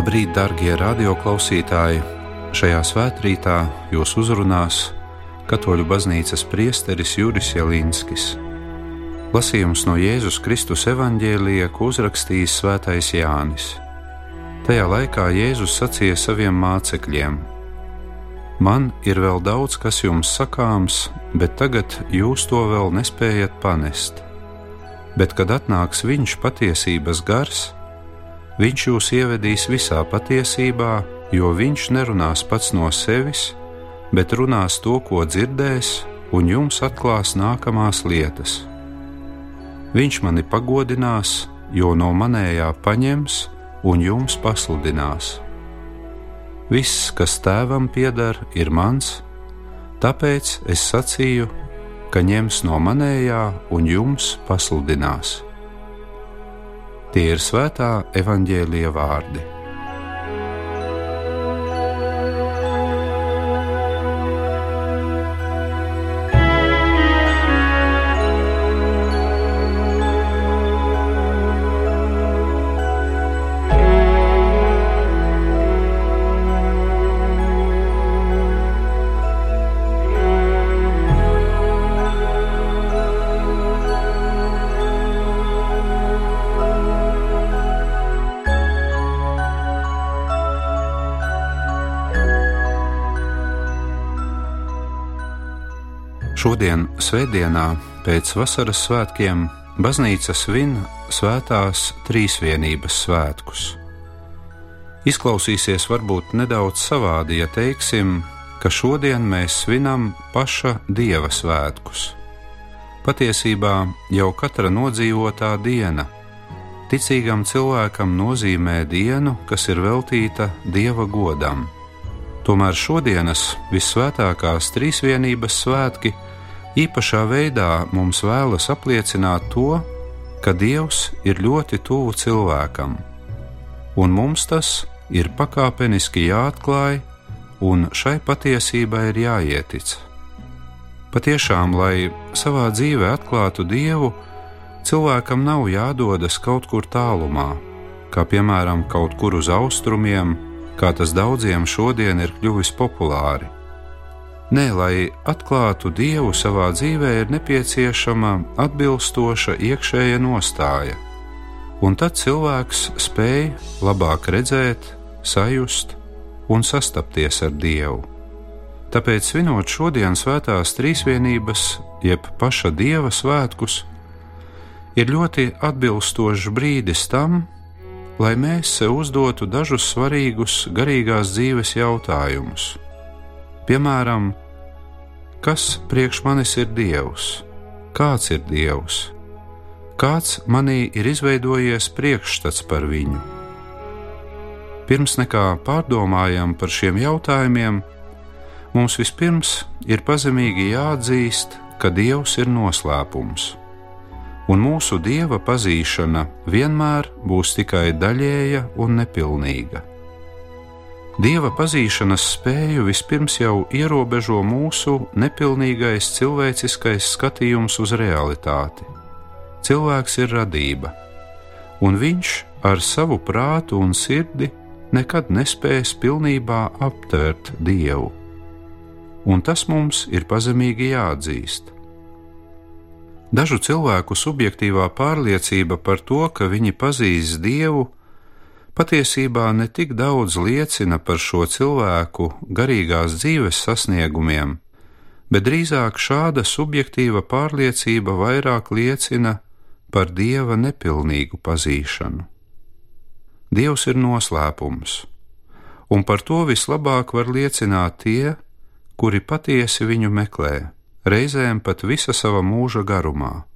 Labrīt, darbie radioklausītāji! Šajā svētkrītā jūs uzrunās Katoļu baznīcas priesteris Juris Jelinskis. Lasījums no Jēzus Kristus evanģēlija, ko uzrakstījis Svētais Jānis. Tajā laikā Jēzus sacīja saviem mācekļiem: Man ir vēl daudz, kas jums sakāms, bet tagad jūs to vēl nespējat panest. Bet, kad atnāks Viņš patiesības gars, Viņš jūs ievedīs visā patiesībā, jo Viņš nerunās pats no sevis, bet runās to, ko dzirdēs, un jums atklās nākamās lietas. Viņš mani pagodinās, jo no manējā paņems un jums pasludinās. Viss, kas tēvam pieder, ir mans, tāpēc es sacīju, ka ņems no manējā un jums pasludinās. Tie ir svētā evaņģēlīja vārdi. Šodien, Svētdienā, pēc vasaras svētkiem, baznīca svin svētās trīsvienības svētkus. Izklausīsies varbūt nedaudz savādi, ja teiksim, ka šodien mēs svinam paša dieva svētkus. Patiesībā jau katra nodzīvotā diena ticīgam cilvēkam nozīmē dienu, kas ir veltīta dieva godam. Tomēr šodienas visvētākās trīsvienības svētki īpašā veidā mums vēlas apliecināt to, ka Dievs ir ļoti tuvu cilvēkam, un mums tas ir pakāpeniski jāatklāj, un šai patiesībai ir jāietic. Patiešām, lai savā dzīvē atklātu Dievu, cilvēkam nav jādodas kaut kur tālumā, kā piemēram kaut kur uz austrumiem, kā tas daudziem šodien ir kļuvis populāri Nē, lai atklātu Dievu savā dzīvē, ir nepieciešama atbilstoša iekšēja nostāja, un tad cilvēks spēj labāk redzēt, sajust un sastapties ar Dievu. Tāpēc, svinot šodienas svētās trīsvienības, jeb paša Dieva svētkus, ir ļoti atbilstošs brīdis tam, lai mēs sev uzdotu dažus svarīgus garīgās dzīves jautājumus Piemēram, kas priekš manis ir Dievs? Kāds ir Dievs? Kāds manī ir izveidojies priekšstats par viņu? Pirms nekā pārdomājam par šiem jautājumiem, mums vispirms ir pazemīgi jāatzīst, ka Dievs ir noslēpums, un mūsu dieva pazīšana vienmēr būs tikai daļēja un nepilnīga. Dieva pazīšanas spēju vispirms jau ierobežo mūsu nepilnīgais cilvēciskais skatījums uz realitāti. Cilvēks ir radība, un viņš ar savu prātu un sirdi nekad nespēs pilnībā aptvert Dievu. Un tas mums ir pazemīgi jāatzīst. Dažu cilvēku subjektīvā pārliecība par to, ka viņi pazīst Dievu, patiesībā ne tik daudz liecina par šo cilvēku garīgās dzīves sasniegumiem, bet drīzāk šāda subjektīva pārliecība vairāk liecina par dieva nepilnīgu pazīšanu. Dievs ir noslēpums, un par to vislabāk var liecināt tie, kuri patiesi viņu meklē, reizēm pat visa sava mūža garumā.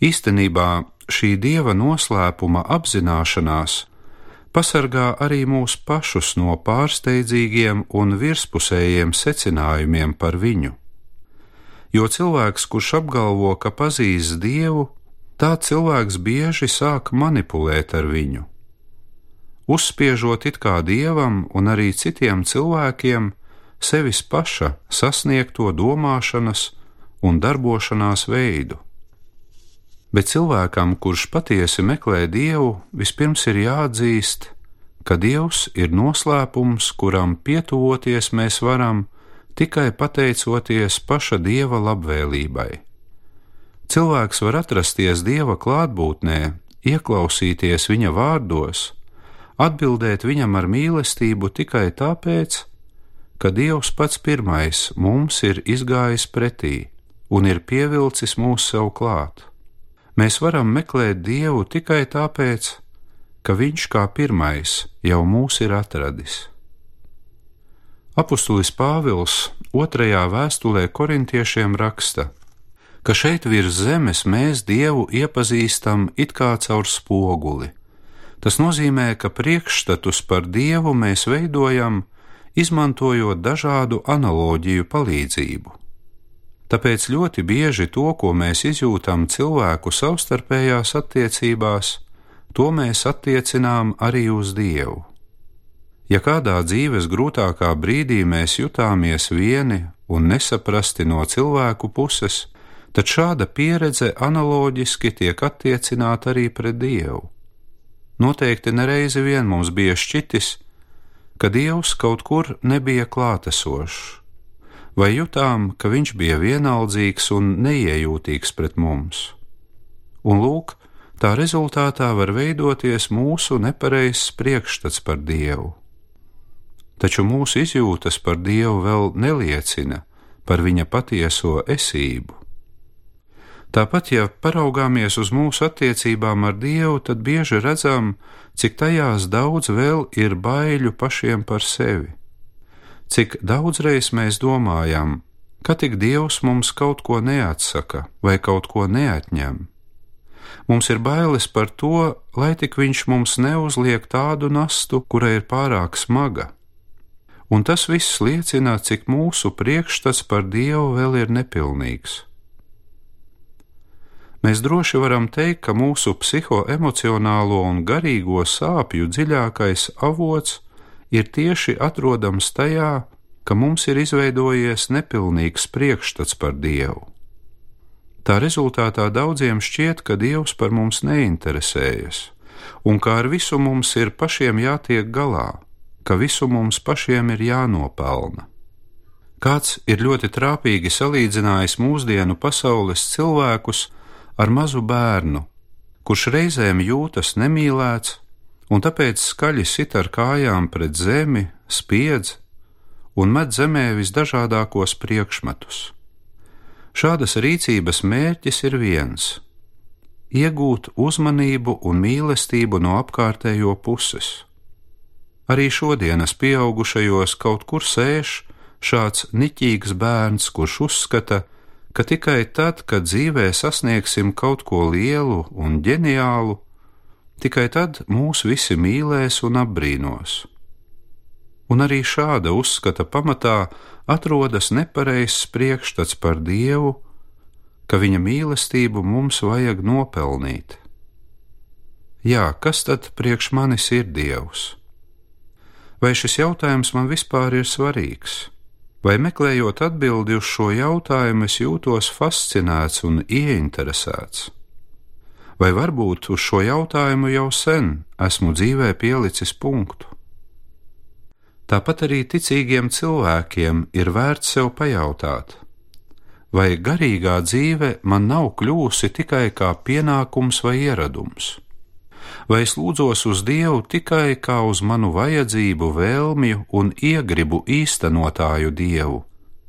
Īstenībā šī dieva noslēpuma apzināšanās pasargā arī mūs pašus no pārsteidzīgiem un virspusējiem secinājumiem par viņu. Jo cilvēks, kurš apgalvo, ka pazīst Dievu, tā cilvēks bieži sāk manipulēt ar viņu. Uzspiežot it kā dievam un arī citiem cilvēkiem sevis paša sasniegto domāšanas un darbošanās veidu. Bet cilvēkam, kurš patiesi meklē Dievu, vispirms ir jāatzīst, ka Dievs ir noslēpums, kuram pietuvoties mēs varam tikai pateicoties paša Dieva labvēlībai. Cilvēks var atrasties Dieva klātbūtnē, ieklausīties Viņa vārdos, atbildēt Viņam ar mīlestību tikai tāpēc, ka Dievs pats pirmais mums ir izgājis pretī un ir pievilcis mūs sev klāt. Mēs varam meklēt Dievu tikai tāpēc, ka Viņš kā pirmais jau mūs ir atradis. Apostulis Pāvils otrajā vēstulē korintiešiem raksta, ka šeit virs zemes mēs Dievu iepazīstam it kā caur spoguli. Tas nozīmē, ka priekšstatus par Dievu mēs veidojam, izmantojot dažādu analoģiju palīdzību. Tāpēc ļoti bieži to, ko mēs izjūtam cilvēku savstarpējās attiecībās, to mēs attiecinām arī uz Dievu. Ja kādā dzīves grūtākā brīdī mēs jutāmies vieni un nesaprasti no cilvēku puses, tad šāda pieredze analoģiski tiek attiecināta arī pret Dievu. Noteikti nereizi vien mums bija šķitis, ka Dievs kaut kur nebija klātesošs vai jutām, ka viņš bija vienaldzīgs un neiejūtīgs pret mums. Un lūk, tā rezultātā var veidoties mūsu nepareizs priekšstats par Dievu. Taču mūsu izjūtas par Dievu vēl neliecina par viņa patieso esību. Tāpat, ja paraugāmies uz mūsu attiecībām ar Dievu, tad bieži redzam, cik tajās daudz vēl ir baiļu pašiem par sevi cik daudzreiz mēs domājam, ka tik Dievs mums kaut ko neatsaka vai kaut ko neatņem. Mums ir bailes par to, lai tik Viņš mums neuzliek tādu nastu, kura ir pārāk smaga. Un tas viss liecina, cik mūsu priekšstats par Dievu vēl ir nepilnīgs. Mēs droši varam teikt, ka mūsu psihoemocionālo un garīgo sāpju dziļākais avots ir tieši atrodams tajā, ka mums ir izveidojies nepilnīgs priekšstats par Dievu. Tā rezultātā daudziem šķiet, ka Dievs par mums neinteresējas, un ka ar visu mums ir pašiem jātiek galā, ka visu mums pašiem ir jānopelna. Kāds ir ļoti trāpīgi salīdzinājis mūsdienu pasaules cilvēkus ar mazu bērnu, kurš reizēm jūtas nemīlēts un tāpēc skaļi sit ar kājām pret zemi, spiedz un met zemē visdažādākos priekšmetus. Šādas rīcības mērķis ir viens - iegūt uzmanību un mīlestību no apkārtējo puses. Arī šodienas pieaugušajos kaut kur sēž šāds niķīgs bērns, kurš uzskata, ka tikai tad, kad dzīvē sasniegsim kaut ko lielu un ģeniālu, Tikai tad mūs visi mīlēs un apbrīnos. Un arī šāda uzskata pamatā atrodas nepareizs priekšstats par Dievu, ka viņa mīlestību mums vajag nopelnīt. Jā, kas tad priekš manis ir Dievs? Vai šis jautājums man vispār ir svarīgs? Vai meklējot atbildi uz šo jautājumu, es jūtos fascinēts un ieinteresēts? Vai varbūt uz šo jautājumu jau sen esmu dzīvē pielicis punktu. Tāpat arī ticīgiem cilvēkiem ir vērts sev pajautāt, vai garīgā dzīve man nav kļūsi tikai kā pienākums vai ieradums, vai es lūdzos uz Dievu tikai kā uz manu vajadzību, vēlmju un iegribu īstenotāju Dievu,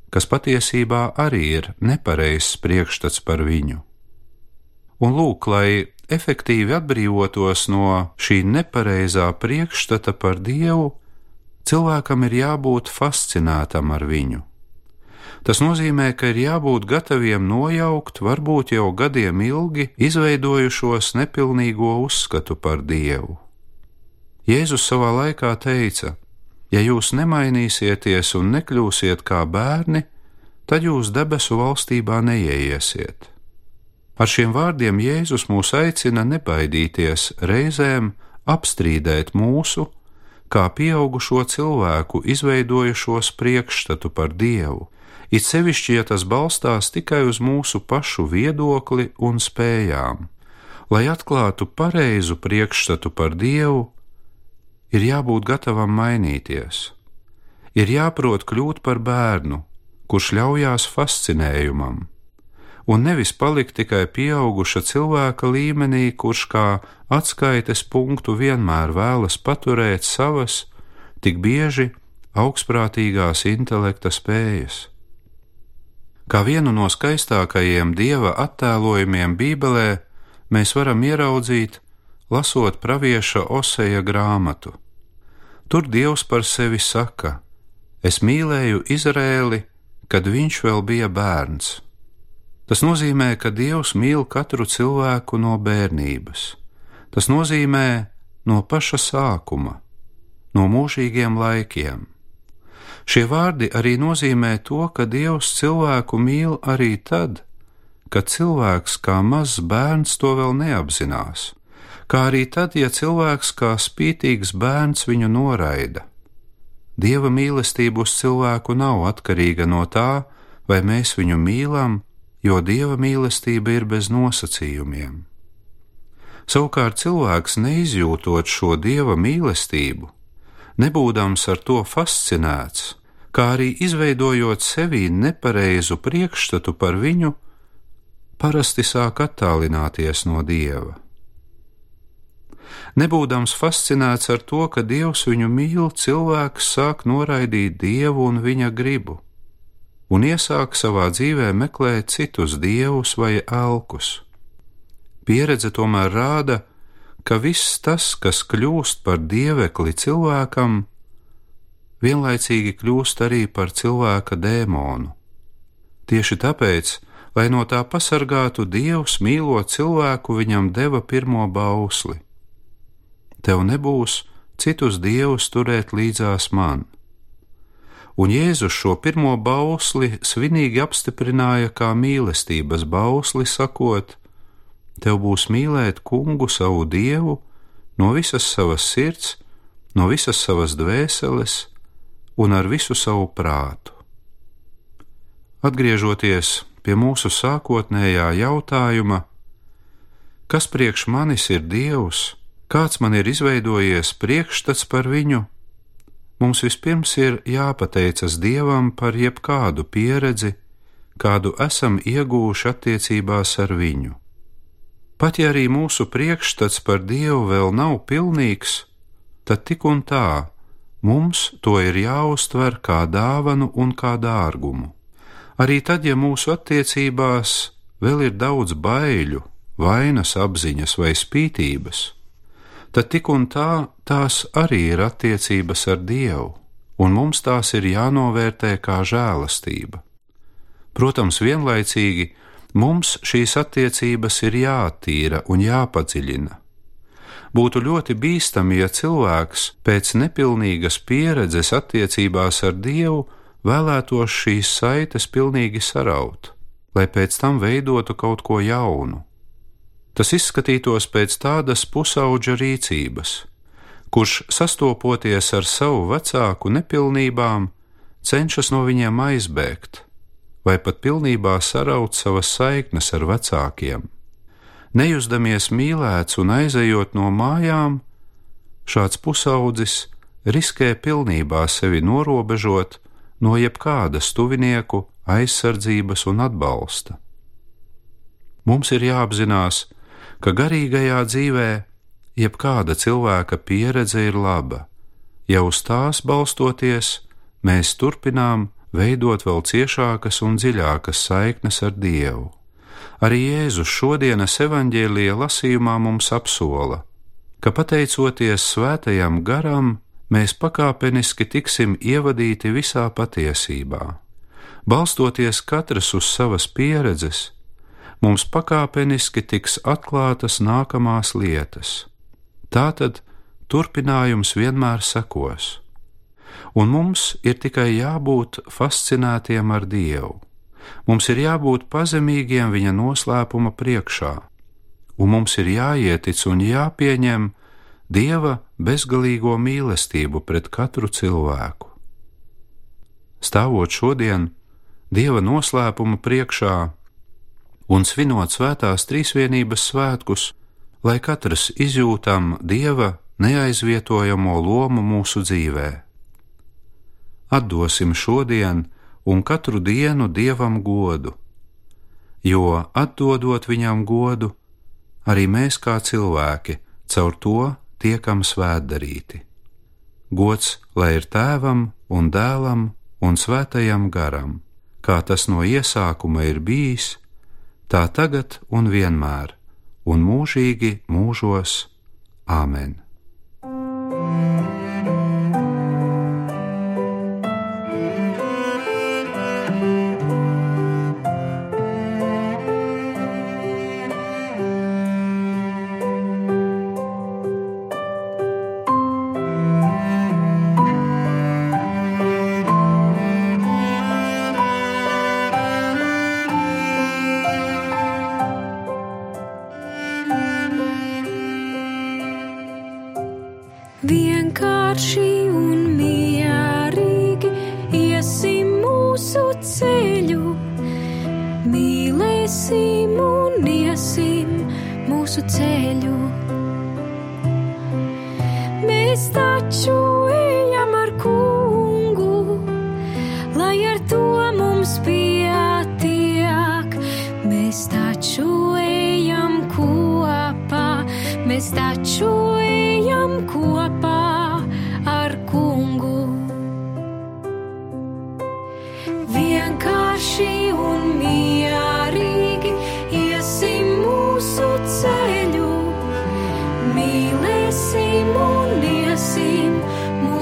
kas patiesībā arī ir nepareizs priekšstats par viņu. Un lūk, lai efektīvi atbrīvotos no šī nepareizā priekšstata par Dievu, cilvēkam ir jābūt fascinētam ar viņu. Tas nozīmē, ka ir jābūt gataviem nojaukt varbūt jau gadiem ilgi izveidojušos nepilnīgo uzskatu par Dievu. Jēzus savā laikā teica: Ja jūs nemainīsieties un nekļūsiet kā bērni, tad jūs debesu valstībā neieiesiet. Ar šiem vārdiem Jēzus mūs aicina nebaidīties reizēm apstrīdēt mūsu, kā pieaugušo cilvēku izveidojušos priekšstatu par Dievu, it sevišķi, ja tas balstās tikai uz mūsu pašu viedokli un spējām. Lai atklātu pareizu priekšstatu par Dievu, ir jābūt gatavam mainīties, ir jāprot kļūt par bērnu, kurš ļaujās fascinējumam, un nevis palikt tikai pieauguša cilvēka līmenī, kurš kā atskaites punktu vienmēr vēlas paturēt savas, tik bieži augstprātīgās intelekta spējas. Kā vienu no skaistākajiem dieva attēlojumiem Bībelē, mēs varam ieraudzīt, lasot pravieša Oseja grāmatu. Tur Dievs par sevi saka: Es mīlēju Izrēli, kad viņš vēl bija bērns. Tas nozīmē, ka Dievs mīl katru cilvēku no bērnības. Tas nozīmē no paša sākuma, no mūžīgiem laikiem. Šie vārdi arī nozīmē to, ka Dievs cilvēku mīl arī tad, kad cilvēks kā mazs bērns to vēl neapzinās, kā arī tad, ja cilvēks kā spītīgs bērns viņu noraida. Dieva mīlestība uz cilvēku nav atkarīga no tā, vai mēs viņu mīlam, jo Dieva mīlestība ir bez nosacījumiem. Savukārt cilvēks neizjūtot šo Dieva mīlestību, nebūdams ar to fascinēts, kā arī izveidojot sevī nepareizu priekšstatu par viņu, parasti sāk attālināties no Dieva. Nebūdams fascinēts ar to, ka Dievs viņu mīl, cilvēks sāk noraidīt Dievu un viņa gribu, un iesāk savā dzīvē meklēt citus dievus vai elkus. Pieredze tomēr rāda, ka viss tas, kas kļūst par dievekli cilvēkam, vienlaicīgi kļūst arī par cilvēka dēmonu. Tieši tāpēc, lai no tā pasargātu Dievs, mīlot cilvēku, viņam deva pirmo bausli. Tev nebūs citus dievus turēt līdzās man. Un Jēzus šo pirmo bausli svinīgi apstiprināja kā mīlestības bausli, sakot: Tev būs mīlēt kungu savu dievu no visas savas sirds, no visas savas dvēseles un ar visu savu prātu. Atgriežoties pie mūsu sākotnējā jautājuma, kas priekš manis ir Dievs, kāds man ir izveidojies priekšstats par viņu, mums vispirms ir jāpateicas Dievam par jebkādu pieredzi, kādu esam iegūši attiecībās ar viņu. Pat ja arī mūsu priekšstats par Dievu vēl nav pilnīgs, tad tik un tā mums to ir jāuztver kā dāvanu un kā dārgumu. Arī tad, ja mūsu attiecībās vēl ir daudz baiļu, vainas apziņas vai spītības, tad tik un tā tās arī ir attiecības ar Dievu, un mums tās ir jānovērtē kā žēlastība. Protams, vienlaicīgi Mums šīs attiecības ir jāattīra un jāpadziļina. Būtu ļoti bīstami, ja cilvēks pēc nepilnīgas pieredzes attiecībās ar Dievu vēlētos šīs saites pilnīgi saraut, lai pēc tam veidotu kaut ko jaunu. Tas izskatītos pēc tādas pusauģa rīcības, kurš sastopoties ar savu vecāku nepilnībām, cenšas no viņiem aizbēgt vai pat pilnībā saraut savas saiknes ar vecākiem. Nejusdamies mīlēts un aizejot no mājām, šāds pusaudzis riskē pilnībā sevi norobežot no jebkādas tuvinieku aizsardzības un atbalsta. Mums ir jāapzinās, ka garīgajā dzīvē jebkāda cilvēka pieredze ir laba, ja uz tās balstoties mēs turpinām veidot vēl ciešākas un dziļākas saiknes ar Dievu. Arī Jēzus šodienas evaņģēlīja lasījumā mums apsola, ka pateicoties svētajam garam, mēs pakāpeniski tiksim ievadīti visā patiesībā. Balstoties katrs uz savas pieredzes, mums pakāpeniski tiks atklātas nākamās lietas. Tātad turpinājums vienmēr sekos un mums ir tikai jābūt fascinētiem ar Dievu. Mums ir jābūt pazemīgiem viņa noslēpuma priekšā, un mums ir jāietic un jāpieņem Dieva bezgalīgo mīlestību pret katru cilvēku. Stāvot šodien Dieva noslēpuma priekšā un svinot svētās trīsvienības svētkus, lai katrs izjūtam Dieva neaizvietojamo lomu mūsu dzīvē. Atdosim šodien un katru dienu Dievam godu, jo atdodot Viņam godu, arī mēs kā cilvēki caur to tiekam svētdarīti. Gods lai ir tēvam un dēlam un svētajam garam, kā tas no iesākuma ir bijis, tā tagad un vienmēr, un mūžīgi mūžos. Āmen! Ceļu, mīlēsim un iesim mūsu ceļu.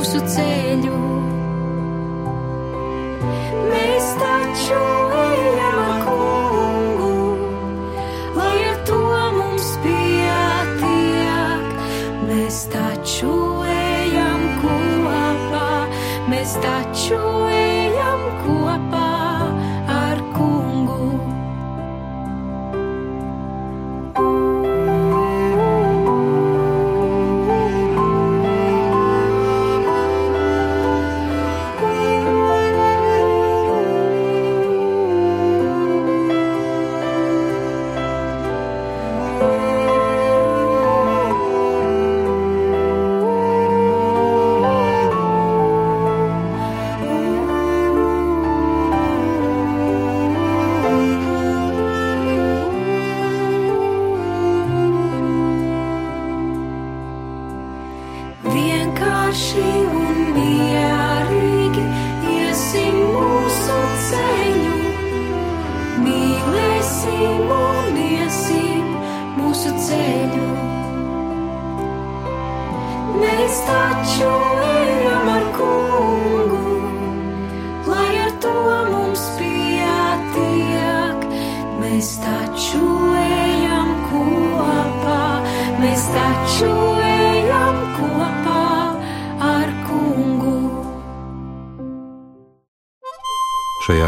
Mūsu ceļu. Mēs ceļu, mīlēsim un iesim mūsu ceļu. Mēs taču ejam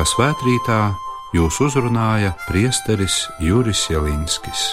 Šajā svētkrītā jūs uzrunāja priesteris Juris Jelinskis.